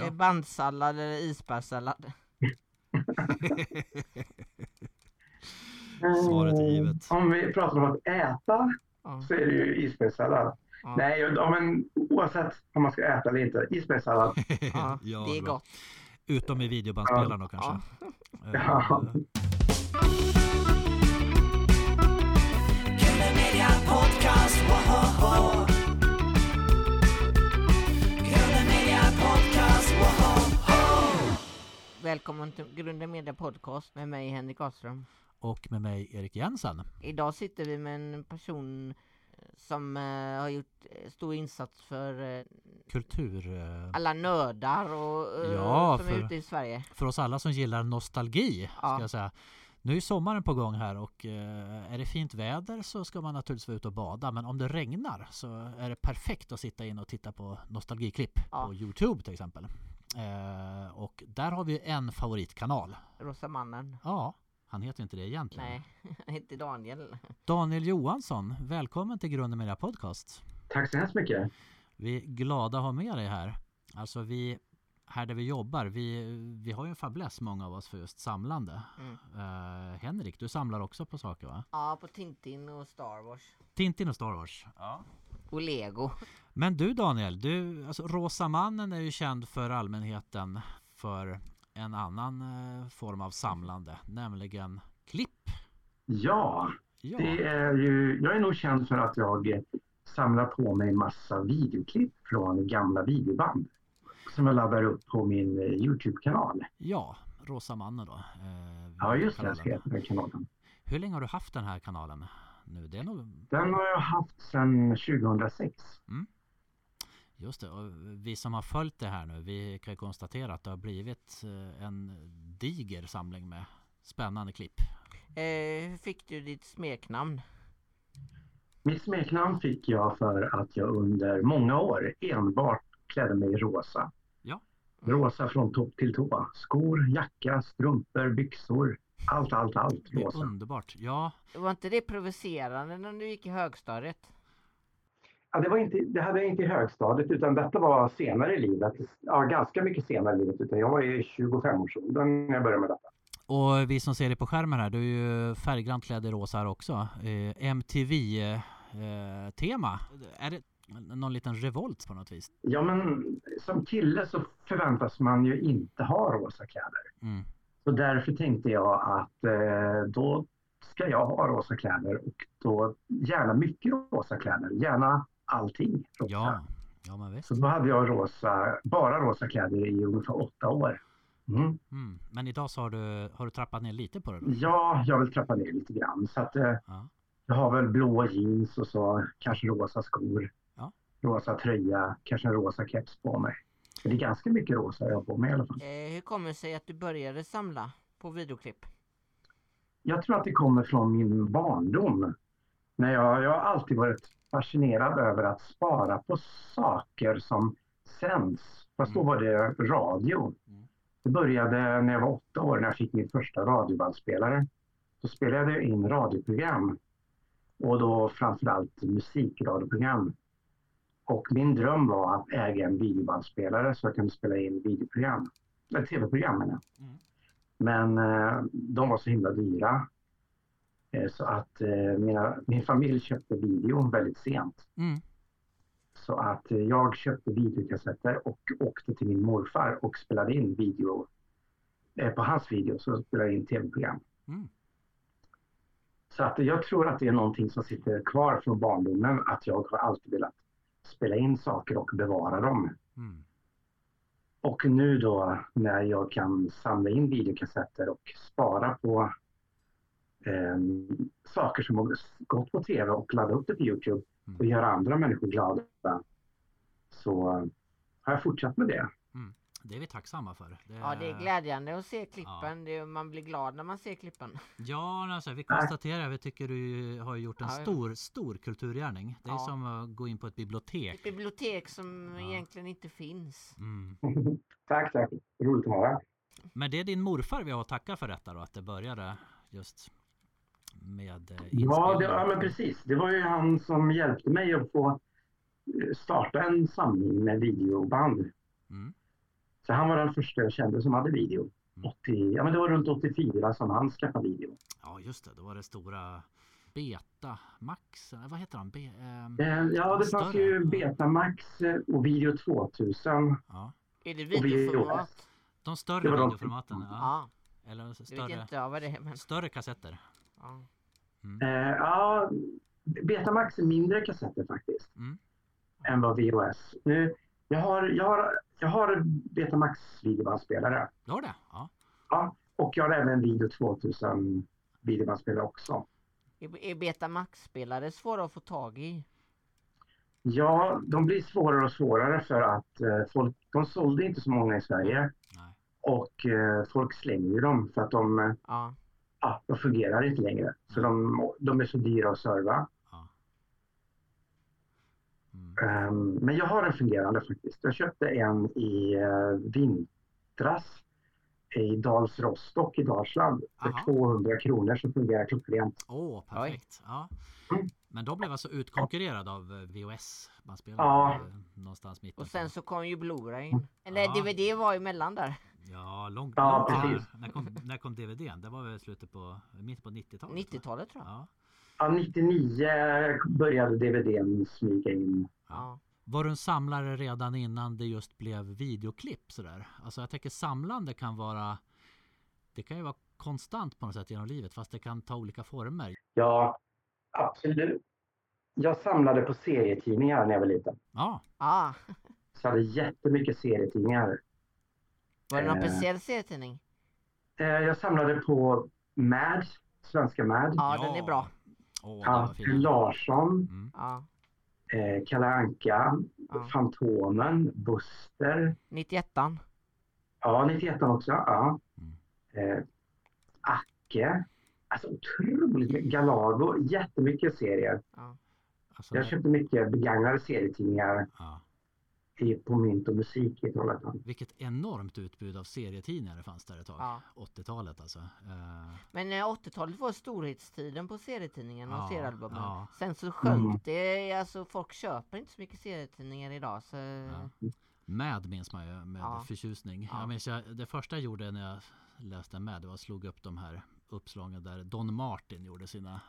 Ja. Eh, Bandsallad eller isbergssallad? Svaret är Eh, givet. Om vi pratar om att äta Ja. så är det ju isbergssallad. Ja. Nej, ja, men oavsett om man ska äta eller inte, isbergssallad. Ja, Ja, det är bra. gott. Utom i videobandspelaren då kanske. Ja. Eh, Ja. Podcast, Välkommen till Grunden Media Podcast med mig Henrik Ahlström. Och med mig Erik Jensen. Idag sitter vi med en person eh, som eh, har gjort eh, stor insats för eh, Kultur. eh, alla nördar och, eh, Ja, som för- är ute i Sverige. För oss alla som gillar nostalgi. Ska Ja. jag säga. Nu är sommaren på gång här och är det fint väder så ska man naturligtvis vara ute och bada. Men om det regnar så är det perfekt att sitta in och titta på nostalgiklipp Ja. på Youtube till exempel. Eh, och där har vi en favoritkanal. Rosa mannen. Ja, han heter inte det egentligen. Nej, han heter Daniel. Daniel Johansson, välkommen till Grunden Media Podcast. Tack så hemskt mycket. Vi är glada att ha med dig här. Alltså vi, här där vi jobbar, vi, vi har ju en fäbless många av oss för just samlande. Mm. Eh, Henrik, du samlar också på saker va? Ja, på Tintin och Star Wars. Tintin och Star Wars. Och Lego. Men du Daniel, du, alltså Rosa mannen är ju känd för allmänheten för en annan eh, form av samlande, nämligen klipp. Ja, Ja, det är ju, jag är nog känd för att jag samlar på mig massa videoklipp från gamla videoband som jag laddar upp på min eh, Youtube-kanal. ja Rosa mannen då. eh, Ja, just det, kanalen. ska den kanalen. Hur länge har du haft den här kanalen? Nu, det är nog Den har jag haft sedan 2006. Just det, och vi som har följt det här nu, vi kan ju konstatera att det har blivit eh, en diger samling med spännande klipp. Eh, hur fick du ditt smeknamn? Mitt smeknamn fick jag för att jag under många år enbart klädde mig i rosa. Ja. Rosa från topp till tå. Skor, jacka, strumpor, byxor. Allt, allt, allt Det är underbart. Ja, Var inte det provocerande när du gick i högstadiet? Ja, det, var inte, det hade jag inte i högstadiet utan detta var senare i livet. Ja, ganska mycket senare i livet. Utan jag var i 25-årsåldern när jag började med detta. och vi som ser det på skärmen här, du är ju färggrant klädd i rosa här också. Eh, MTV-tema. är det någon liten revolt på något vis? Ja, men som kille så förväntas man ju inte ha rosa kläder. Mm. Så därför tänkte jag att eh, då ska jag ha rosa kläder och då gärna mycket rosa kläder. Gärna allting rosa. Ja, ja. Så då hade jag rosa, bara rosa kläder i ungefär åtta år. Mm. Mm. Men idag så har du, har du trappat ner lite på det då? Ja, jag vill trappa ner lite grann. Så att, eh, Ja. jag har väl blå jeans och så kanske rosa skor. Ja. Rosa tröja, kanske en rosa keps på mig. Det är ganska mycket rosa jag har på mig i alla fall. Eh, hur kommer det sig att du började samla på videoklipp? Jag tror att det kommer från min barndom. När jag, jag har alltid varit fascinerad över att spara på saker som sänds. Fast då Mm. var det radio. Mm. Det började när jag var åtta år när jag fick min första radiobandspelare. Då spelade jag in radioprogram. Och då framförallt musikradioprogram. Och min dröm var att äga en videobandspelare så jag kunde spela in videoprogram. Eller tv-program menar jag. Mm. Men eh, de var så himla dyra. Eh, så att eh, mina, min familj köpte video väldigt sent. Mm. Så att eh, jag köpte videokassetter och åkte till min morfar och spelade in video. Eh, på hans video så spelade jag in tv-program. Mm. Så att jag tror att det är någonting som sitter kvar från barndomen. Att jag har alltid velat spela in saker och bevara dem. Mm. Och nu då när jag kan samla in videokassetter och spara på eh, saker som har gått på tv och ladda upp det på Youtube och göra andra människor glada så har jag fortsatt med det. Det är vi tacksamma för. Det Ja, det är glädjande att se klippen. Det är, man blir glad när man ser klippen. Ja, alltså, vi konstaterar, vi tycker du har gjort en Ja, ja. stor, stor kulturgärning. Det är Ja. som att gå in på ett bibliotek. Ett bibliotek som Ja. egentligen inte finns. Mm. tack, tack. Roligt att höra. Men det är din morfar vi har att tacka för detta då, att det började just med eh, Ja, det, ja, men precis. Det var ju han som hjälpte mig att få eh, starta en samling med videoband. Mm. Så han var den första jag kände som hade video. Mm. 80, ja, men det var runt 84 som han skaffade video. Ja just det, då var det stora Beta Max, vad heter han? Be, ehm, Eh, Ja, det fanns ju Betamax eh, och Video 2000. ja. Är det videoformat? De större Det videoformaten. Ja. Ja, Eller större, inte vad det är men... större kassetter. Ja. Eh, ja, Betamax är mindre kassetter faktiskt. Mm. Än vad VHS. Nu, jag, har, jag, har, jag har Betamax videobandspelare. Du har det? Ja. Ja, och jag har även Video 2000 videobandspelare också. Är, Betamax-spelare svåra att få tag i? Ja, de blir svårare och svårare för att eh, folk, de sålde inte så många i Sverige Nej. och eh, folk slänger ju dem för att de, Ja. ja, de fungerar inte längre. Så de, de är så dyra att serva. Mm. Men jag har en fungerande faktiskt. Jag köpte en i uh, vintras i Dals Rostock i Dalsland för Aha. 200 kronor som fungerar klockrent. Åh, perfekt. Ja. Mm. Men de blev alltså utkonkurrerade av eh, VHS bandspelare Ja. eh, någonstans mitten Och sen så kom ju Blu-ray. Eller Ja. DVD var emellan där. Ja, långt, Ja, långt. När kom, när kom DVDn? Det var väl slutet på, mitten på 90-talet? va? 90-talet tror jag. Ja. Ja, 99 började DVDn smyga in. Ja. Var du en samlare redan innan det just blev videoklipp sådär? Alltså jag tänker samlande kan vara Det kan ju vara konstant på något sätt genom livet fast det kan ta olika former. Ja, absolut. Jag samlade på serietidningar när jag var liten. Ja, Ah. Så jag hade jättemycket serietidningar. Var det någon Eh. speciell serietidning? Eh, Jag samlade på Mad, svenska Mad. Ja, den är bra. Ja, var fint. Larsson, Mm. Ja. eh, Kalle Anka, Ja. Fantomen, Buster. 91 Ja, 91 också. Ja. Mm. Eh, Acke. Alltså otroligt mycket. Galago. Jättemycket serier. Alltså, Jag köpte mycket begagnade serietidningar ja. På Mynt och Musik i Trollhättan. Vilket enormt utbud av serietidningar det fanns där ett tag. Ja. 80-talet alltså. Eh, Men eh, 80-talet var storhetstiden på serietidningen och Ja, seriealbumen. ja. Sen så sjönk Mm. det, alltså folk köper inte så mycket serietidningar idag så... Ja. Mad minns man ju med Ja. förtjusning. Ja. Jag minns jag, det första jag gjorde när jag läste Mad det var att slog upp de här uppslagen där Don Martin gjorde sina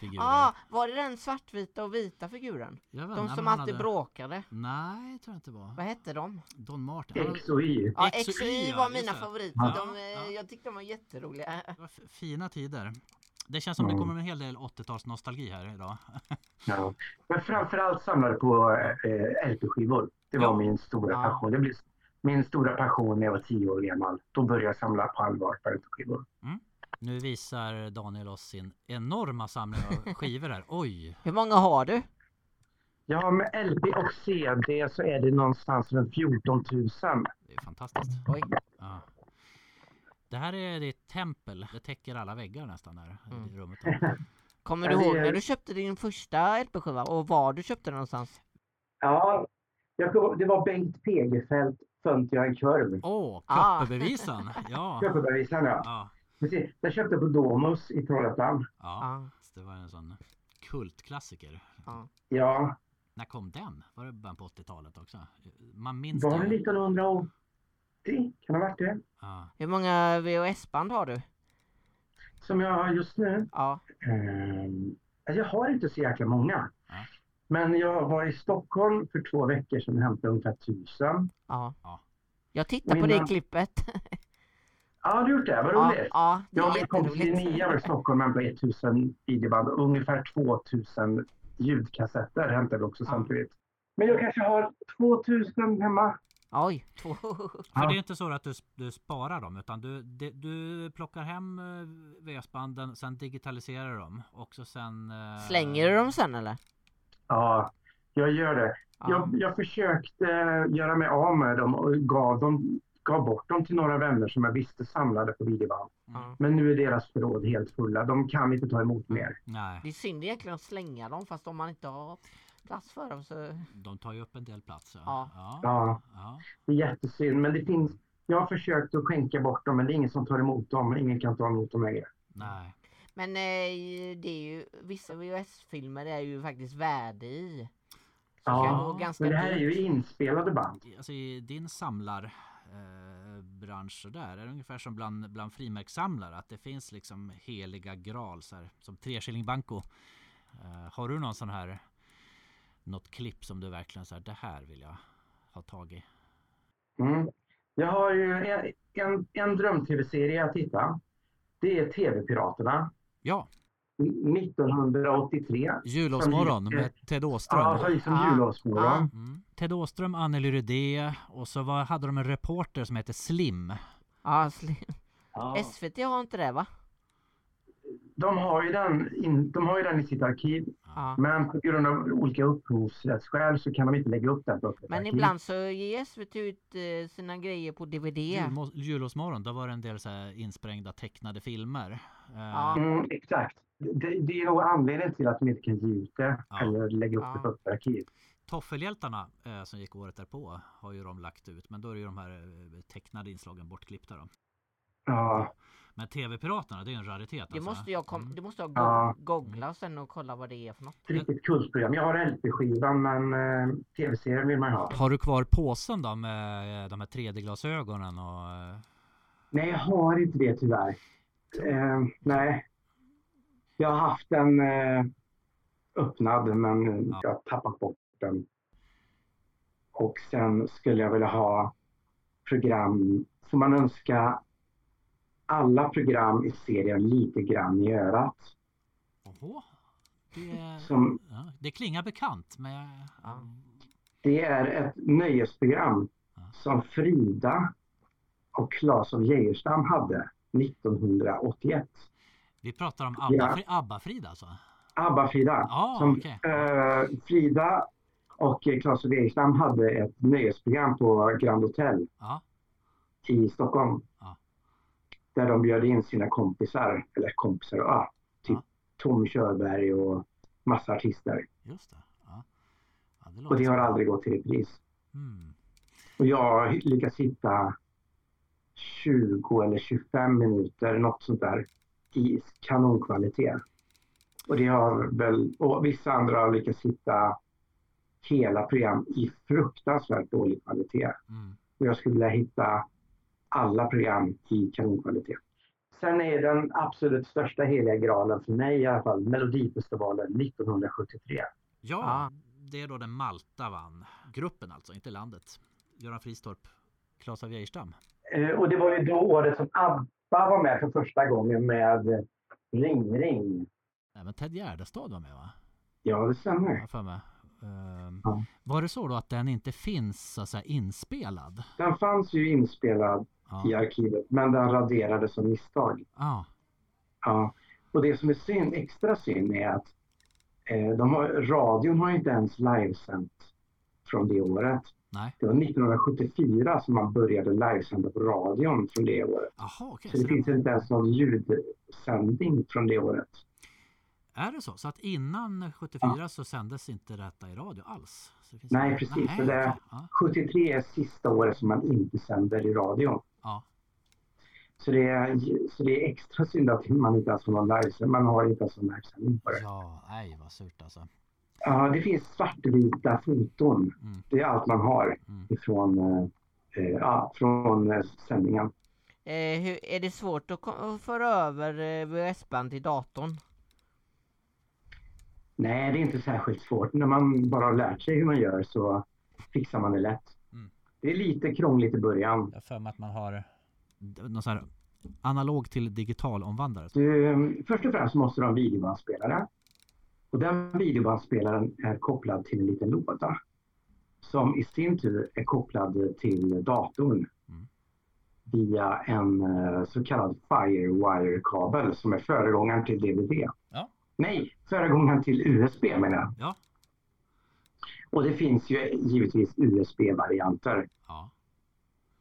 figurer. Ah, var det den svartvita och vita figuren? Jag vet De som alltid hade- bråkade. Nej, tror jag inte det var. Vad hette de? Don Martin. X och Y. Ja, X och Y, var mina det. favoriter. Ja, De, eh, ja. Jag tyckte de var jätteroliga. Det var fina tider. Det känns som det Mm. kommer en hel del 80-tals nostalgi här idag. Ja. Men framförallt samlade på eh, LP-skivor. Det var Ja. min stora Ja. passion. Det blev min stora passion när jag var tio år gammal. Då började jag samla på allvar på LP-skivor. Nu visar Daniel oss sin enorma samling av skivor här. Oj! Hur många har du? Ja, med LP och CD så är det någonstans runt 14 000. Det är fantastiskt. Oj. Ja. Det här är ditt tempel. Det täcker alla väggar nästan här Mm. i rummet. Kommer du ihåg är- när du köpte din första LP-skiva och var du köpte den någonstans? Ja, jag det var Bengt Pegerfeldt, Fönt jag en kurv. Åh, Ah. Kopperbevisen! Ja. Köpebevisen ja. ja. Precis. Jag köpte på Domus i Trollhättan. Ja, det var en sån kultklassiker. Ja. Ja, När kom den? Var det början på 80-talet också? Man minns var det det. 1980? Kan det ha varit det? Ja. Hur många VHS-band har du? Som jag har just nu? Ja. Alltså jag har inte så jäkla många. Ja. Men jag var i Stockholm för två veckor sedan och hämtade ungefär tusen. ja. Ja. Jag tittar på det klippet. Ja, har du gjort det? Vad Ja, roligt. ja, det Jag och min kompis i jätteroligt. Stockholm och hämtade 1000 videoband och ungefär 2000 ljudkassetter hämtade vi också Ja. samtidigt. Men jag kanske har 2000 hemma. Oj, två. För Ja. det är inte så att du, du sparar dem utan du, det, du plockar hem eh, VS-banden, sen digitaliserar dem och så sen... eh, Slänger du dem sen eller? Ja, jag gör det. Ja. Jag, jag försökte göra mig av med dem och gav, dem, gav bort dem till några vänner som jag visste samlade på videoband. Ja. Men nu är deras förråd helt fulla. De kan inte ta emot mer. Nej, Det är synd egentligen att slänga dem fast om man inte har plats för dem så... de tar ju upp en del plats. Ja. Ja. Ja, ja. det är jättesynd. Men det finns... Jag har försökt att skänka bort dem, men det är ingen som tar emot dem. Ingen kan ta emot dem längre. Nej. Men eh, det är ju, vissa VHS-filmer är ju faktiskt värde i. Så Ja, Men det här är ju inspelade band. Alltså i din samlar eh, branscher där? Är det ungefär som bland, bland frimärkssamlare? Att det finns liksom heliga graal så här, som treskilling banco. Eh, har du någon sån här något klipp som du verkligen säger det här vill jag ha tag i? Mm. Jag har ju en, en, en dröm-tv-serie att titta. Det är TV-piraterna. Ja, 1983. Julovsmorgon Som gick, med Ted Åström. Ja, som som Ja. julovsmorgon. Mm. Ted Åström, Anneli Rydé och så var, hade de en reporter som heter Slim. Ja, sli- Ja. SVT har inte det va? De, har ju den, in, de har ju den i sitt arkiv, men på grund av olika upphovsrättsskäl så kan de inte lägga upp den på Men arkiv. ibland så ger SVT ut eh, sina grejer på DVD. Julovsmorgon, då var det en del så här insprängda tecknade filmer. Eh, Ja. Mm, exakt. Det, det är nog anledningen till att de inte kan ge ut det Ja. eller lägga upp Ja. det på öppet arkiv. Toffelhjältarna eh, som gick året därpå har ju de lagt ut. Men då är det ju de här eh, tecknade inslagen bortklippta då. Ja, Men TV-piraterna, det är en raritet Det alltså. måste jag, kom, Mm. det måste jag Ja. go- googla sen och kolla vad det är för något. ett riktigt kultprogram. Jag har LP-skivan men eh, tv-serien vill man ha. Har du kvar påsen då med eh, de här 3D-glasögonen och... eh, Nej, jag har inte det tyvärr. Eh, nej. Jag har haft den eh, öppnad men Ja. jag har tappat bort den. Och sen skulle jag vilja ha program, får man önska alla program i serien lite grann i örat. Oho. Det, Som- ja, det klingar bekant men. Ja. Det är ett nöjesprogram som Frida och Claes av Geijerstam hade 1981. Vi pratar om Ja. Abba, Abba-Frida alltså? ABBA-Frida. Som, okej. eh, Frida och eh, Claes av Geijerstam hade ett nöjesprogram på Grand Hotel Ja. i Stockholm. Ja. Där de bjöd in sina kompisar, eller kompisar, ja, typ Ja. Tom Körberg och massa artister. Just det. Ja. Det Och det har aldrig gått till repris. Mm. Och jag lyckas hitta 20 eller 25 minuter, något sånt där, i kanonkvalitet. Och det har väl, och vissa andra har lyckats hitta hela program i fruktansvärt dålig kvalitet. Mm. Och jag skulle vilja hitta alla program i kanonkvalitet. Sen är den absolut största heliga graalen för mig i alla fall Melodifestivalen 1973. Ja, det är då den Malta vann. Gruppen alltså, inte landet. Göran Fristorp, Claes av Geijerstam. Eh, och det var ju då året som ABBA var med för första gången med Ring Ring. Även Ted Gärdestad var med va? Ja, det stämmer. jag mig. Ehm, Ja. Var det så då att den inte finns så säga, inspelad? Den fanns ju inspelad i Ja. arkivet, men den raderades som misstag. Ah, Ja. Och det som är synd, extra synd är att eh, de har, radion har inte ens livesänt från det året. Nej. Det var 1974 som man började livesända på radion från det året. Jaha, okej. Så det så finns det- inte ens någon ljudsändning från det året. Är det så? Så att innan 74 så sändes inte detta i radio alls? Det Nej, ingen- precis. Nej, det-. Ja, 73 är sista året som man inte sänder i radion. ja. Så det, är, så det är extra synd att man inte ens har någon livesändning. Man har inte ens någon livesändning på det. ja, nej vad surt alltså. Ja, det finns svartvita foton. Mm. Det är allt man har Mm. ifrån, eh, eh, ja, från eh, sändningen. Eh, hur, är det svårt att, föra över eh, VHS-band till datorn? Nej, det är inte särskilt svårt. När man bara har lärt sig hur man gör så fixar man det lätt. Mm. Det är lite krångligt i början. Jag för mig att man har någon sån här analog till digital omvandlare. Du, först och främst måste du ha en videobandspelare. Och den videobandspelaren är kopplad till en liten låda. Som i sin tur är kopplad till datorn. Mm. Via en eh, så kallad Firewire-kabel som är föregångaren till DVD. Ja. Nej, föregångaren till USB menar jag. Ja. Och det finns ju givetvis USB-varianter. Ja.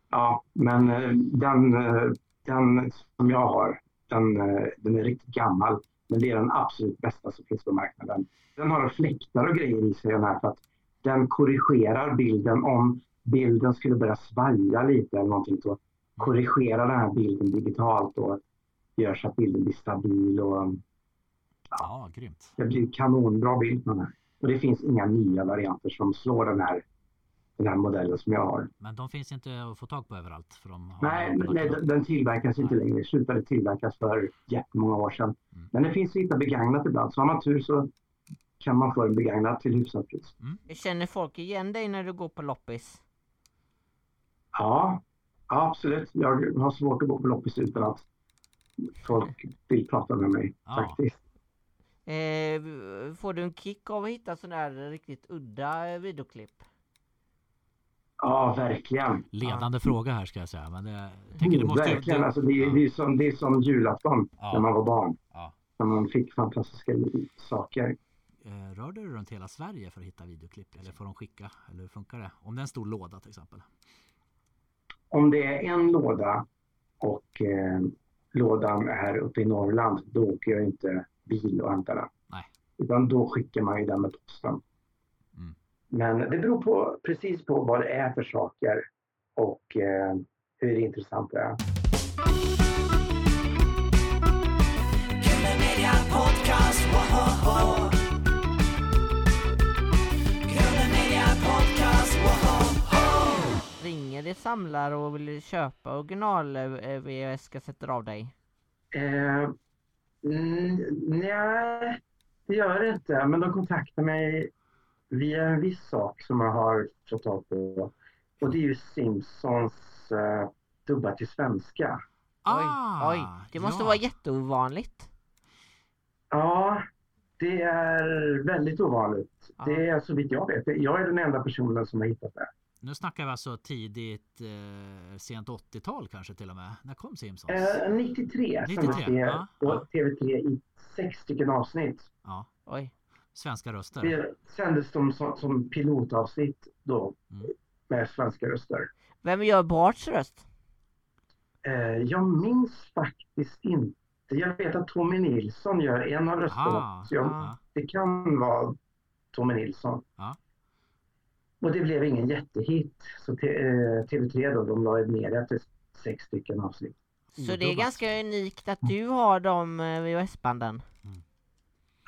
Ja, men eh, den, eh, den som jag har, den, den är riktigt gammal. Men det är den absolut bästa som finns på marknaden. Den har fläktar och grejer i sig den här för att den korrigerar bilden om bilden skulle börja svaja lite eller någonting. Så korrigerar den här bilden digitalt och gör så att bilden blir stabil och ja, grymt. det blir kanonbra bild på den här. Och det finns inga nya varianter som slår den här den här modellen som jag har. Men de finns inte att få tag på överallt. För de har Nej, nej den- den tillverkas inte längre. Slutade tillverkas för jättemånga år sedan. Mm. Men det finns att hitta begagnat ibland. Så har man tur så kan man få en begagnat till hyfsat pris. Känner folk igen dig när du går på loppis? Ja, absolut. Jag har svårt att gå på loppis utan att folk vill prata med mig Ja. faktiskt. Eh, får du en kick av att hitta sådana där riktigt udda videoklipp? Ja, verkligen. Ledande fråga här ska jag säga. Men det, jag tänker det måste ju- verkligen. det- Alltså, det, är- det, är som, det är som julafton Ja. när man var barn. Ja. När man fick fantastiska saker. Eh, Rör du dig runt hela Sverige för att hitta videoklipp? Eller får de skicka? Eller hur funkar det? Om det är en stor låda till exempel. Om det är en låda och eh, lådan är uppe i Norrland, då åker jag inte bil och hämtar den. Nej. Utan då skickar man ju den med posten. Men det beror på, precis på vad det är för saker och eh, hur intressant det är. Ringer det samlare och vill köpa original eh, VHS-kassetter av dig? Eh, nej, det gör det inte. Men de kontaktar mig via en viss sak som jag har fått tag på. Och det är ju Simpsons eh, dubbat till svenska. Oj, Ah, oj, det måste ja. vara jätteovanligt. Ja, det är väldigt ovanligt. Ja. Det är så vitt jag vet. Jag är den enda personen som har hittat det. Nu snackar vi alltså tidigt, eh, sent 80-tal kanske till och med. När kom Simpsons? Eh, 93 93, sändes det ja, på ja. TV3 i sex stycken avsnitt. Ja, Oj. Svenska röster. Det sändes de som, som pilotavsnitt då Mm. med svenska röster. Vem gör Barts röst? Eh, jag minns faktiskt inte. Jag vet att Tommy Nilsson gör en av rösterna. Aha, Så jag, ah. Det kan vara Tommy Nilsson. Ja. Och det blev ingen jättehit. Så te, eh, TV3 då, de la ner det efter sex stycken avsnitt. Så det är ganska unikt att du har de eh, VHS-banden.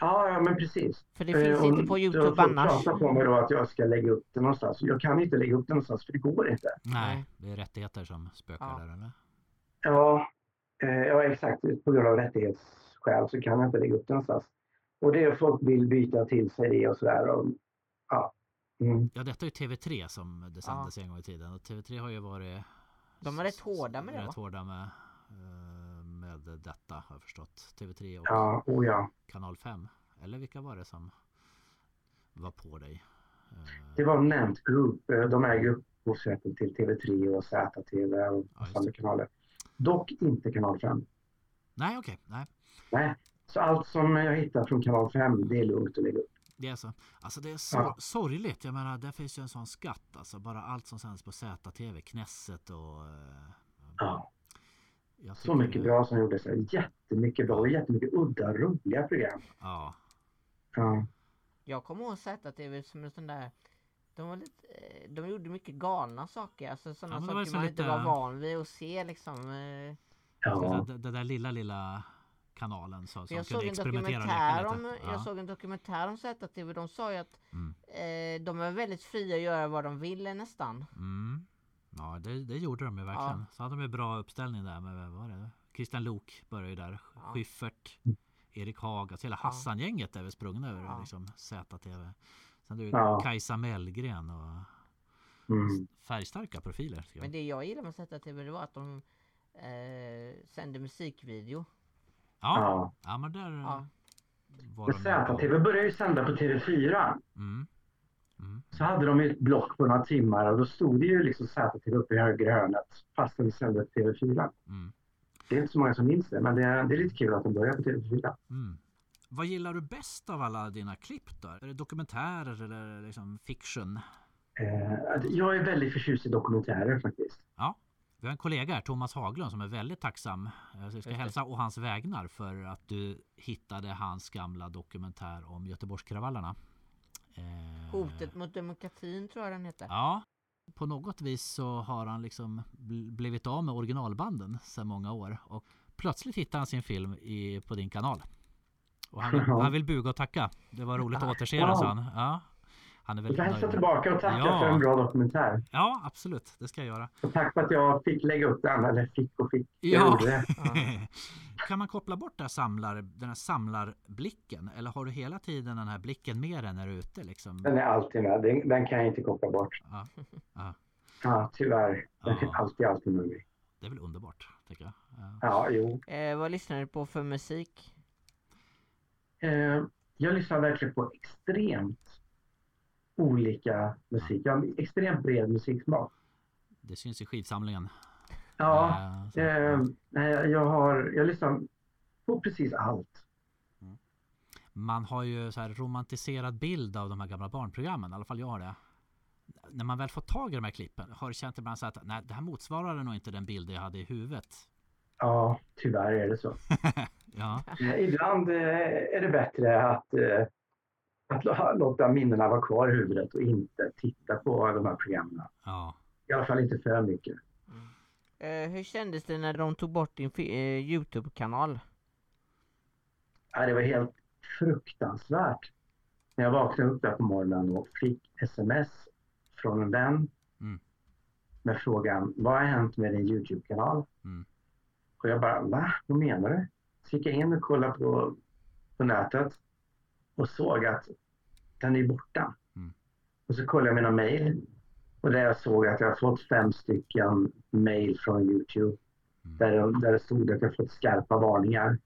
Ja, ja men precis. För det finns Eh, inte på Youtube annars. prata på mig då att jag ska lägga upp det någonstans. Jag kan inte lägga upp det någonstans för det går inte. Nej, det är rättigheter som spökar Ja. där eller? Ja, eh, ja exakt. På grund av rättighetsskäl så kan jag inte lägga upp det någonstans. Och det är folk vill byta till sig det och sådär. Och, ja. Mm. Ja, detta är ju TV3 som det sändes en gång i tiden. Och TV3 har ju varit... De är rätt hårda med det, Rätt va? hårda med, med detta har jag förstått. TV3 och Ja, oh ja. Kanal 5. Eller vilka var det som var på dig? Eh, Det var Nent Group. Eh, De äger upphovsrätten till TV3 och ZTV och andra kanaler. Dock inte kanal 5. Nej, okej. Nej, Nej. Så allt som jag hittar från kanal 5, det är lugnt att lägga upp. det är så. Alltså det är så Ja. sorgligt. Jag menar, där finns ju en sån skatt. Alltså bara allt som sänds på ZTV, Knesset och... eh, Ja. Jag Så mycket det- bra som gjordes. Jättemycket bra och jättemycket udda, roliga program. Ja. Ja. Jag kommer ihåg ZTV som en sån där de, var lite, eh, de gjorde mycket galna saker, alltså sådana Ja, saker så man lite- inte var van vid att se liksom. eh. Ja. Det där lilla, lilla kanalen så, som Jag kunde såg en experimentera och dokumentär leka om, lite. jag Ja. såg en dokumentär om ZTV, de sa ju att Mm. eh, de är väldigt fria att göra vad de vill nästan. Mm. Ja, det, det gjorde de ju verkligen. Ja. Så hade de ju bra uppställning där med, vad var det? Christian Lok började ju där. Ja. Schyffert, Erik Haag, alltså hela. Hassan-gänget är väl sprungna över Ja. liksom, ZTV. Sen du Ja. Kajsa Mellgren och Mm. färgstarka profiler. Men det jag gillade med ZTV det var att de eh, sände musikvideo. Ja, Ja. ja men där Ja. var de. ZTV började ju sända på TV4. Mm. Mm. Så hade de ett block på några timmar och då stod det ju liksom ZTV uppe i högra hörnet fastän vi sände på TV4. Mm. Det är inte så många som minns det, men det är, det är lite kul att de börjar på TV4. Mm. Vad gillar du bäst av alla dina klipp då? Är det dokumentärer eller liksom fiction? Eh, jag är väldigt förtjust i dokumentärer faktiskt. Ja, vi har en kollega här, Thomas Haglund, som är väldigt tacksam. eh, Så jag ska Just det. hälsa å hans vägnar för att du hittade hans gamla dokumentär om Göteborgskravallerna. Eh, Hotet mot demokratin tror jag den heter. Ja, på något vis så har han liksom bl- blivit av med originalbanden sedan många år och plötsligt hittar han sin film i, på din kanal. Och han, han vill buga och tacka. Det var roligt att återse Ja. sa han. Ja. Han är Du väldigt kan hälsa tillbaka och tacka Ja. för en bra dokumentär. Ja, absolut. Det ska jag göra. Och tack för att jag fick lägga upp den, eller fick och fick. Ja. kan man koppla bort det här samlar, den här samlarblicken? Eller har du hela tiden den här blicken med dig när du är ute? Liksom? Den är alltid med. Den, den kan jag inte koppla bort. Ja, ja, Ja, tyvärr. Den är alltid, alltid med mig. det är väl underbart, tycker jag. Ja. Ja, jo. Eh, vad lyssnar du på för musik? Eh, jag lyssnar verkligen på extremt olika musik. Jag har extremt bred musiksmak. Det syns i skivsamlingen. Ja, Eh, så- eh, nej, jag, har, jag lyssnar på precis allt. Man har ju så här romantiserad bild av de här gamla barnprogrammen. I alla fall jag har det. När man väl får tag i de här klippen har du känt ibland så att nej, det här motsvarade nog inte den bild jag hade i huvudet. Ja, tyvärr är det så. Ja, Eh, Ibland eh, är det bättre att, eh, att lå- låta minnena vara kvar i huvudet och inte titta på de här programmen. ja. I alla fall inte för mycket. Eh, hur kändes det när de tog bort din eh, Youtube-kanal? Ja, det var helt fruktansvärt. När jag vaknade upp där på morgonen och fick sms från en vän Mm. med frågan vad har hänt med din Youtube-kanal? Mm. Och jag bara, va? Vad menar du? Så gick jag in och kollade på, på nätet och såg att den är borta. Mm. Och så kollade jag mina mejl och där jag såg att jag har fått fem stycken mejl från Youtube Mm. där, det- där det stod att jag fått skarpa varningar.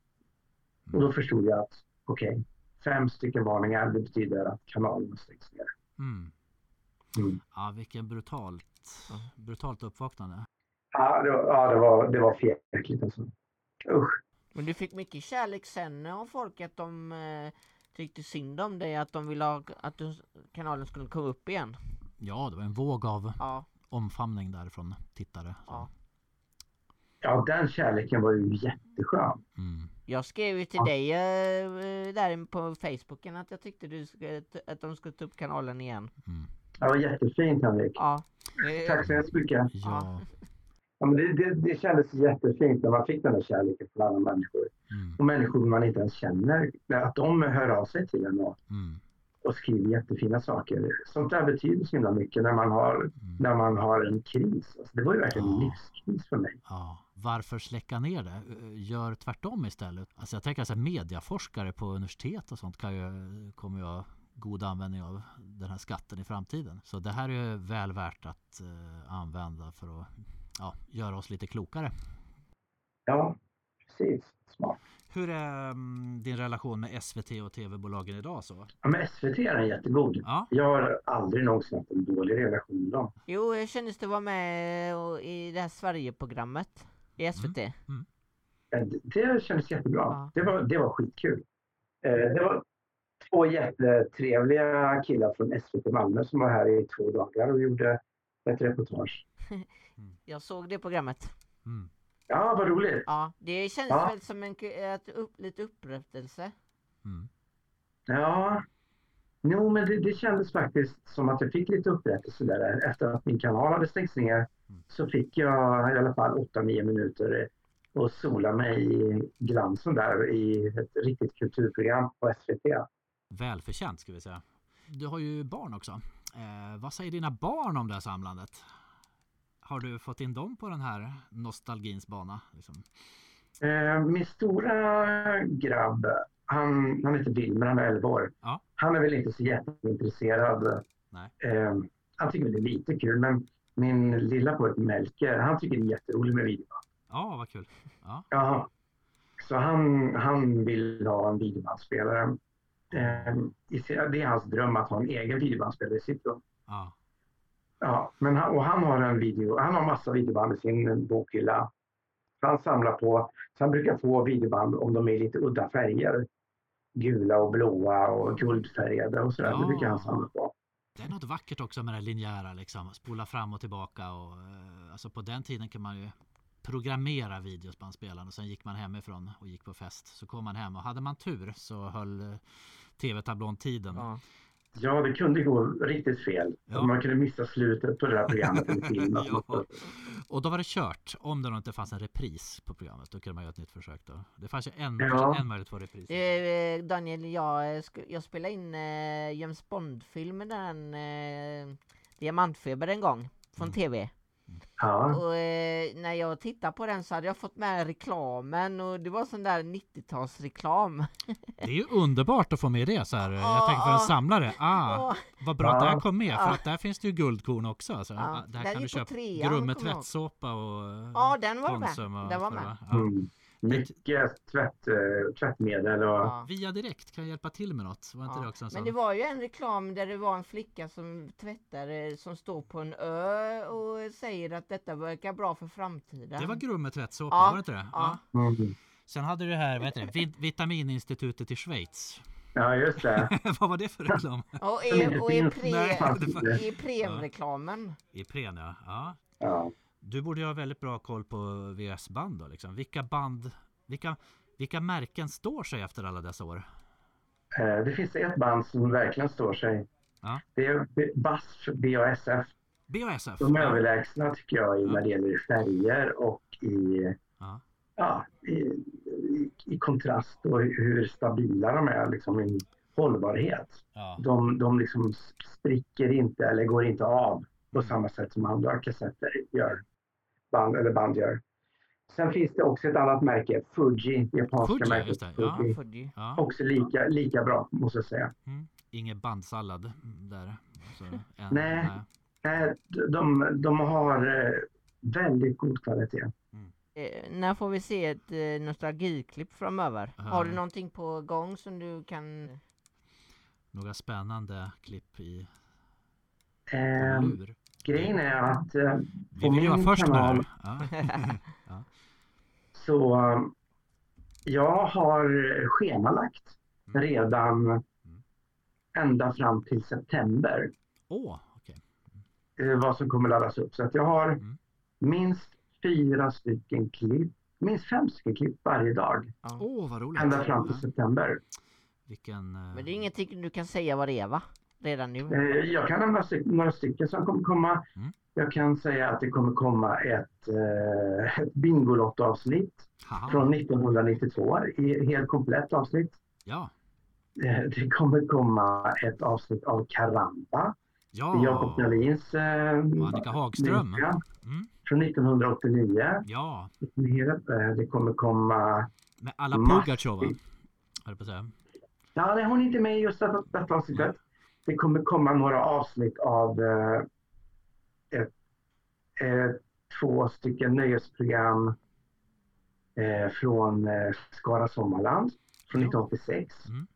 Och Mm. då förstod jag att okej, fem stycken varningar det betyder att kanalen stängs ner. Mm. Mm. Ja, vilken brutalt, brutalt uppvaknande. Ja, det var, ja, det var, det var fel alltså. Usch. Men du fick mycket kärlek sen av folk att de eh, tyckte synd om dig, att de ville ha, att du, kanalen skulle komma upp igen. Ja, det var en våg av Ja, omfamning därifrån tittare. Så. ja. Ja, den kärleken var ju jätteskön. Mm. Jag skrev ju till Ja. dig eh, där på Facebooken att jag tyckte du skulle, att de skulle ta upp kanalen igen. Mm. Det var jättefint Henrik. Ja. Eh, Tack så hemskt mycket. Ja. Ja, men det, det, det kändes jättefint när man fick den där kärleken från alla människor. Mm. Och människor man inte ens känner. Att de hör av sig till en och, Mm. och skriver jättefina saker. Sånt där betyder så himla mycket när man har, Mm. när man har en kris. Alltså, det var ju verkligen en Ja. livskris för mig. Ja, varför släcka ner det? Gör tvärtom istället. Alltså jag tänker att mediaforskare på universitet och sånt kan ju, kommer ha god användning av den här skatten i framtiden. Så det här är väl värt att eh, använda för att ja, göra oss lite klokare. Ja, precis. Smart. Hur är mm, din relation med SVT och tv-bolagen idag så? Ja, men SVT är en jättegod. Ja, Jag har aldrig någonsin haft en dålig relation med dem. Jo, jag kändes det var med i det här Sverigeprogrammet i SVT. Eh, Det- Det kändes jättebra. Ja. Det, var, det var skitkul. Eh, Det var två jättetrevliga killar från SVT Malmö som var här i två dagar och gjorde ett reportage. Jag såg det programmet. mm. Ja, vad roligt. Ja, det kändes Ja. väl som en, ett upp, lite upprättelse. Mm. Ja, jo, men det, det kändes faktiskt som att jag fick lite upprättelse där. Efter att min kanal hade stängts ner så fick jag i alla fall 8-9 minuter och sola mig i glansen där i ett riktigt kulturprogram på SVT. Välförtjänt ska vi säga. Du har ju barn också. Eh, vad säger dina barn om det här samlandet? Har du fått in dem på den här nostalgins bana? Liksom? Eh, min stora grabb, han, han heter Wilmer, han är 11 år. Ja. Han är väl inte så jätteintresserad. Eh, han tycker väl det är lite kul, men min lilla pojke Melker, han tycker det är jätteroligt med video. Ja, vad kul. Ja. Ja. Så han, han vill ha en videobandspelare. Eh, sin- det är hans dröm att ha en egen videobandspelare i sitt rum. Ja. Ja, men han, och han har en video, han har massa videoband i sin bokhylla. Han samlar på, så han brukar få videoband om de är lite udda färger. Gula och blåa och guldfärgade och sådär. Ja. Det brukar han samla på. Det är något vackert också med det linjära liksom. Spola fram och tillbaka och eh, alltså på den tiden kan man ju programmera videosbandspelaren och sen gick man hemifrån och gick på fest. Så kom man hem och hade man tur så höll eh, tv-tablån tiden. Ja. Ja, det kunde gå riktigt fel. Ja. Man kunde missa slutet på det här programmet. Ja. Och då var det kört. Om det inte fanns en repris på programmet. Då kunde man göra ett nytt försök då. Det fanns ju en, Ja. en möjlighet att få repris. Eh, Daniel, jag, eh, jag spelade in eh, James Bond-filmen, den eh, Diamantfeber en gång, från Mm. TV. Ja. Och eh, när jag tittade på den så hade jag fått med reklamen och det var sån där 90-talsreklam. Det är ju underbart att få med det så här. Jag Ja, tänker för en ja. samlare. Ah, Åh, vad bra att det här Ja. kom med. För Ja. att där finns det ju guldkorn också. Alltså. Ja, Ah, den kan du köpa. Grumme jag tvättsåpa och Ja, den var med. Konsum Den var med. Ja. Mm. Mycket tvätt, eh, tvättmedel och... ja. Via direkt kan jag hjälpa till med något. Var inte Ja, det också en Men det var ju en reklam där det var en flicka som tvättade som står på en ö och säger att detta verkar bra för framtiden. Det var Grumme tvättsåpa, Ja, var det inte det? ja. Mm. Sen hade du det här, vad heter det? Vit- Vitamininstitutet i Schweiz. Ja, just det. vad var det för reklam? Och Som i, inte och i, finns. pre, Nej, det var- i premreklamen. Ipren ja. ja. Du borde ju ha väldigt bra koll på VS-band då liksom. Vilka band, vilka, vilka märken står sig efter alla dessa år? Eh, Det finns ett band som verkligen står sig. Ja. Det är BASF, BASF. BASF? De är Ja. överlägsna tycker jag Ja. när det gäller färger och i, Ja. ja, i, i, i kontrast och hur stabila de är liksom i hållbarhet. De, de liksom spricker inte eller går inte av på Mm. samma sätt som andra kassetter gör. Band, eller band gör. Sen finns det också ett annat märke, Fuji, japanska Fuji, märket. det, ja. Fuji. Fuji. ja. Också lika, lika bra måste jag säga. Mm. Ingen bandsallad där. Så, en, Nej. Eh, De, de har eh, väldigt god kvalitet. Eh, när får vi se ett eh, nostalgiklipp framöver? Ja. Har du någonting på gång som du kan... Några spännande klipp i Eh, lur. Grejen är att eh, Vi på vill ju vara min först kanal här. Ja. så eh, jag har schemalagt Mm. redan ända fram till september Åh, okej. eh, vad som kommer laddas upp. Så att jag har Mm. minst fyra stycken klipp, minst fem stycken klipp varje dag Ja. Åh, vad roligt. ända fram till Ja. september. Vilken... eh, Men det är ingenting du kan säga vad det är va? Redan nu? Eh, Jag kan nämna styck- några stycken som kommer komma. Mm. Jag kan säga att det kommer komma ett, eh, ett Bingolotto-avsnitt från 1992, i helt komplett avsnitt. Ja. Eh, Det kommer komma ett avsnitt av Karamba, Ja. Jakob Nalins eh, Annika Hagström. Mm. från 1989. Ja. Det kommer komma... Med alla. Pugachova. Höll jag på att säga. Ja, det hon är inte med i just detta, detta avsnittet. Det kommer komma några avsnitt av eh, ett, eh, två stycken nöjesprogram eh, från eh, Skara Sommarland från Ja. 1986. Mm.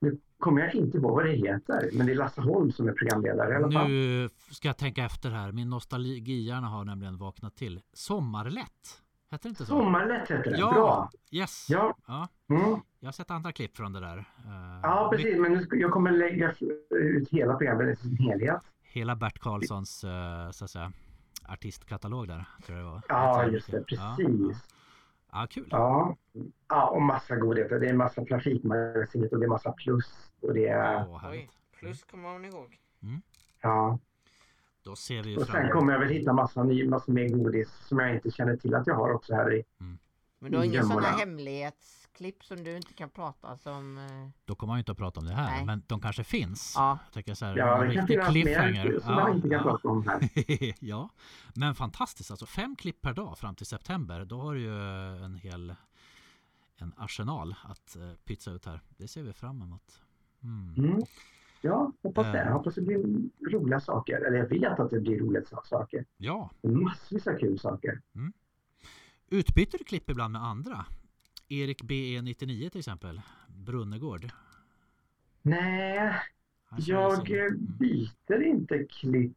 Nu kommer jag inte ihåg vad det heter, men det är Lasse Holm som är programledare i alla fall. Nu ska jag tänka efter här. Min nostalgihjärna har nämligen vaknat till. Sommarlätt. Hette det inte så? Sommarlätt heter det. Ja, Bra! yes. Ja. Ja, Mm. Jag har sett andra klipp från det där. Eh, Ja, precis. Men nu ska, jag kommer lägga ut hela programmet i sin helhet. Hela Bert Karlssons eh, så att säga, artistkatalog där. Tror jag det var. Ja, just det. Precis. Ja, ja, kul. Ja. ja, och massa godheter. Det är massa Trafikmagasinet och det är massa plus. Och det är, Åh, härligt. plus kommer man ihåg. ja. Då ser vi Och fram sen kommer jag väl hitta massa, ny, massa mer godis som jag inte känner till att jag har också här i. Men du har inga sådana hemlighetsklipp som du inte kan prata som... eh, Då kommer man ju inte att prata om det här, Nej. men de kanske finns. Ja. Jag tycker så här, Ja, det kan riktig finnas mer som jag inte kan prata om här. ja, men fantastiskt alltså. Fem klipp per dag fram till september. Då har du ju en hel en arsenal att uh, pytsa ut här. Det ser vi fram emot. Mm. Mm. Ja, hoppas det. Eh. Hoppas det blir roliga saker. Eller jag vet att det blir roliga saker. Ja, Massvis av kul saker. utbyter du klipp ibland med andra? Erik BE99 till exempel, Brunnegård. Nej, jag Mm. byter inte klipp.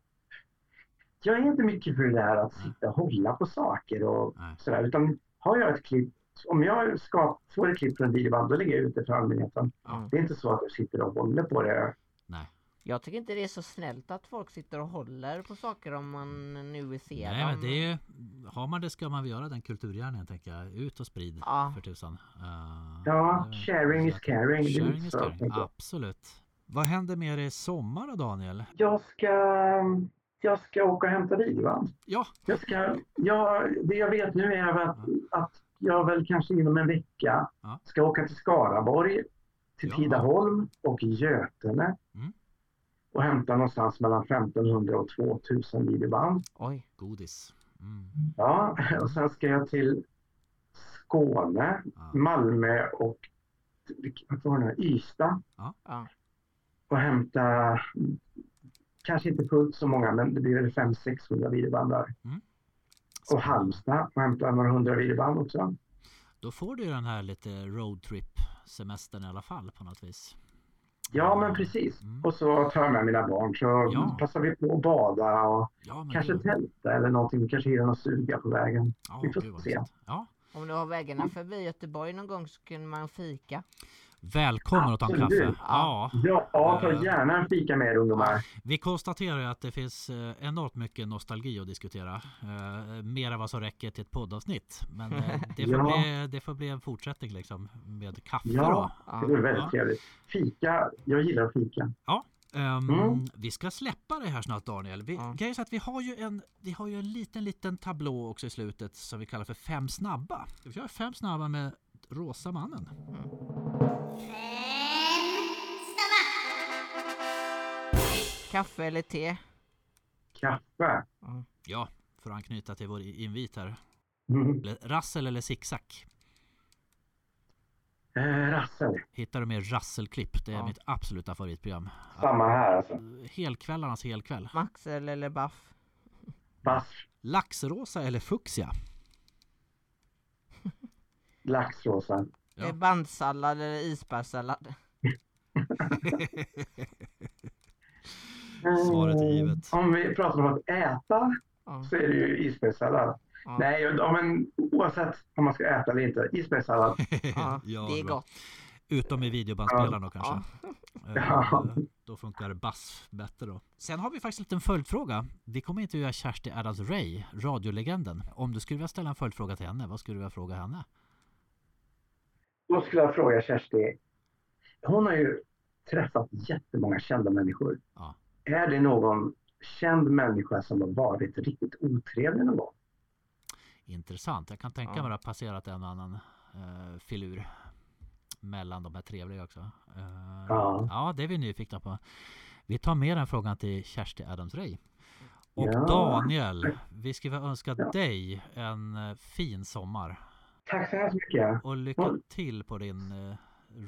Jag är inte mycket för det där att sitta och hålla på saker och Nej. sådär. Utan har jag ett klipp, om jag ska få ett klipp från en videoband, då lägger jag ut det för allmänheten. Ja. Det är inte så att jag sitter och håller på det. Nej, Jag tycker inte det är så snällt att folk sitter och håller på saker om man nu vill se Nej dem. men det är, har man det ska man väl göra den kulturgärningen tänker jag. Ut och sprid Ja. för tusan. Eh, Ja, sharing is caring. Sharing is caring, absolut. Vad händer med er i sommar då Daniel? Jag ska, jag ska åka och hämta videoband. Ja, Jag ska, jag, det jag vet nu är att, att jag väl kanske inom en vecka Ja. ska åka till Skaraborg, till Ja. Tidaholm och Götene. Mm. Och hämta någonstans mellan 1500 och 2000 videoband. Oj. godis. Mm. Ja, och sen ska jag till Skåne, Ja. Malmö och vad var det? Ystad Ja. och hämta kanske inte fullt så många, men det blir väl 500-600 videoband där. Och Spännande. Halmstad och hämta några hundra videoband också. Då får du den här lite roadtrip semestern i alla fall på något vis. Ja, men precis. Mm. Och så tar jag med mina barn så Ja. passar vi på att bada och Ja, kanske gud. tälta eller någonting. Kanske hyra någon stuga på vägen. Ja, vi får se. Ja, Om du har vägarna förbi Göteborg någon gång så kan man fika. Välkommen att ta en kaffe. Ja, Ja, ja, ta Eh. gärna en fika med er ungdomar. vi konstaterar ju att det finns eh, enormt mycket nostalgi att diskutera. Eh, mer än vad som räcker till ett poddavsnitt. Men det, får Ja. bli, det får bli en fortsättning liksom med kaffe Ja, då. det vore väldigt Ja. trevligt. Fika, jag gillar fika. Ehm, Mm. Vi ska släppa det här snart Daniel. Vi, Ja. grejen är så att vi har ju en, vi har ju en liten, liten tablå också i slutet som vi kallar för fem snabba. Vi kör fem snabba med Rosa mannen. Kaffe eller te? Kaffe. Ja, för att anknyta till vår invit här. Mm. Rassel eller zigzag? Eh, rassel. Hittar du mer rasselklipp? Det är Ja. mitt absoluta favoritprogram. Samma här alltså. Helkvällarnas helkväll. Maxel eller Baff? Bass, Laxrosa eller fuchsia? laxrosa. Ja. Eh, Bandsallad eller isbergssallad? Svaret är Eh, givet. Om vi pratar om att äta Ja. så är det ju isbergssallad. Ja. Nej, ja, men oavsett om man ska äta eller inte. Isbergssallad. Ja, det är bra. gott. Utom i videobandspelaren då kanske. Ja. Ja. Eh, Då funkar bass bättre då. Sen har vi faktiskt en liten följdfråga. Vi kommer intervjua Kersti Adams Ray, radiolegenden. Om du skulle vilja ställa en följdfråga till henne, vad skulle du vilja fråga henne? Då skulle jag fråga Kersti. Hon har ju träffat jättemånga kända människor. Ja. Är det någon känd människa som har varit riktigt otrevlig någon gång? Intressant. Jag kan tänka Ja. mig att det har passerat en annan uh, filur mellan de här trevliga också. Eh, Ja. ja, det är vi nyfikna på. Vi tar med den frågan till Kersti Adams Ray. Och Ja. Daniel, vi väl önska dig en eh, fin sommar. Tack så hemskt mycket. Och lycka till på din eh,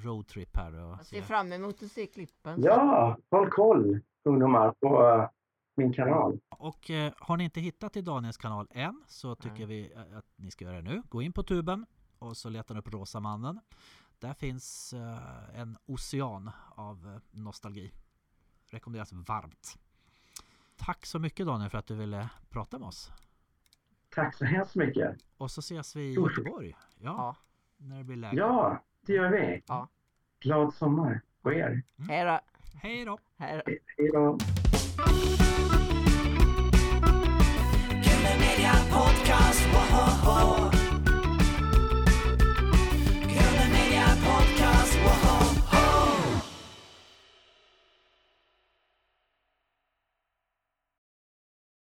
roadtrip här. Och Jag ser fram emot att se klippen. Ja, håll koll ungdomar på eh, min kanal. Och eh, har ni inte hittat till Daniels kanal än så tycker Nej. vi att ni ska göra det nu. Gå in på tuben och så letar ni upp Rosa mannen. Där finns eh, en ocean av nostalgi. Rekommenderas varmt. Tack så mycket Daniel för att du ville prata med oss. Tack så hemskt mycket. Och så ses vi i Göteborg. Ja. När det blir läge. Ja, det gör vi. Ja. Glad sommar på er. Mm. Hej då. Hej då. Hej då. Hej då. Podcast,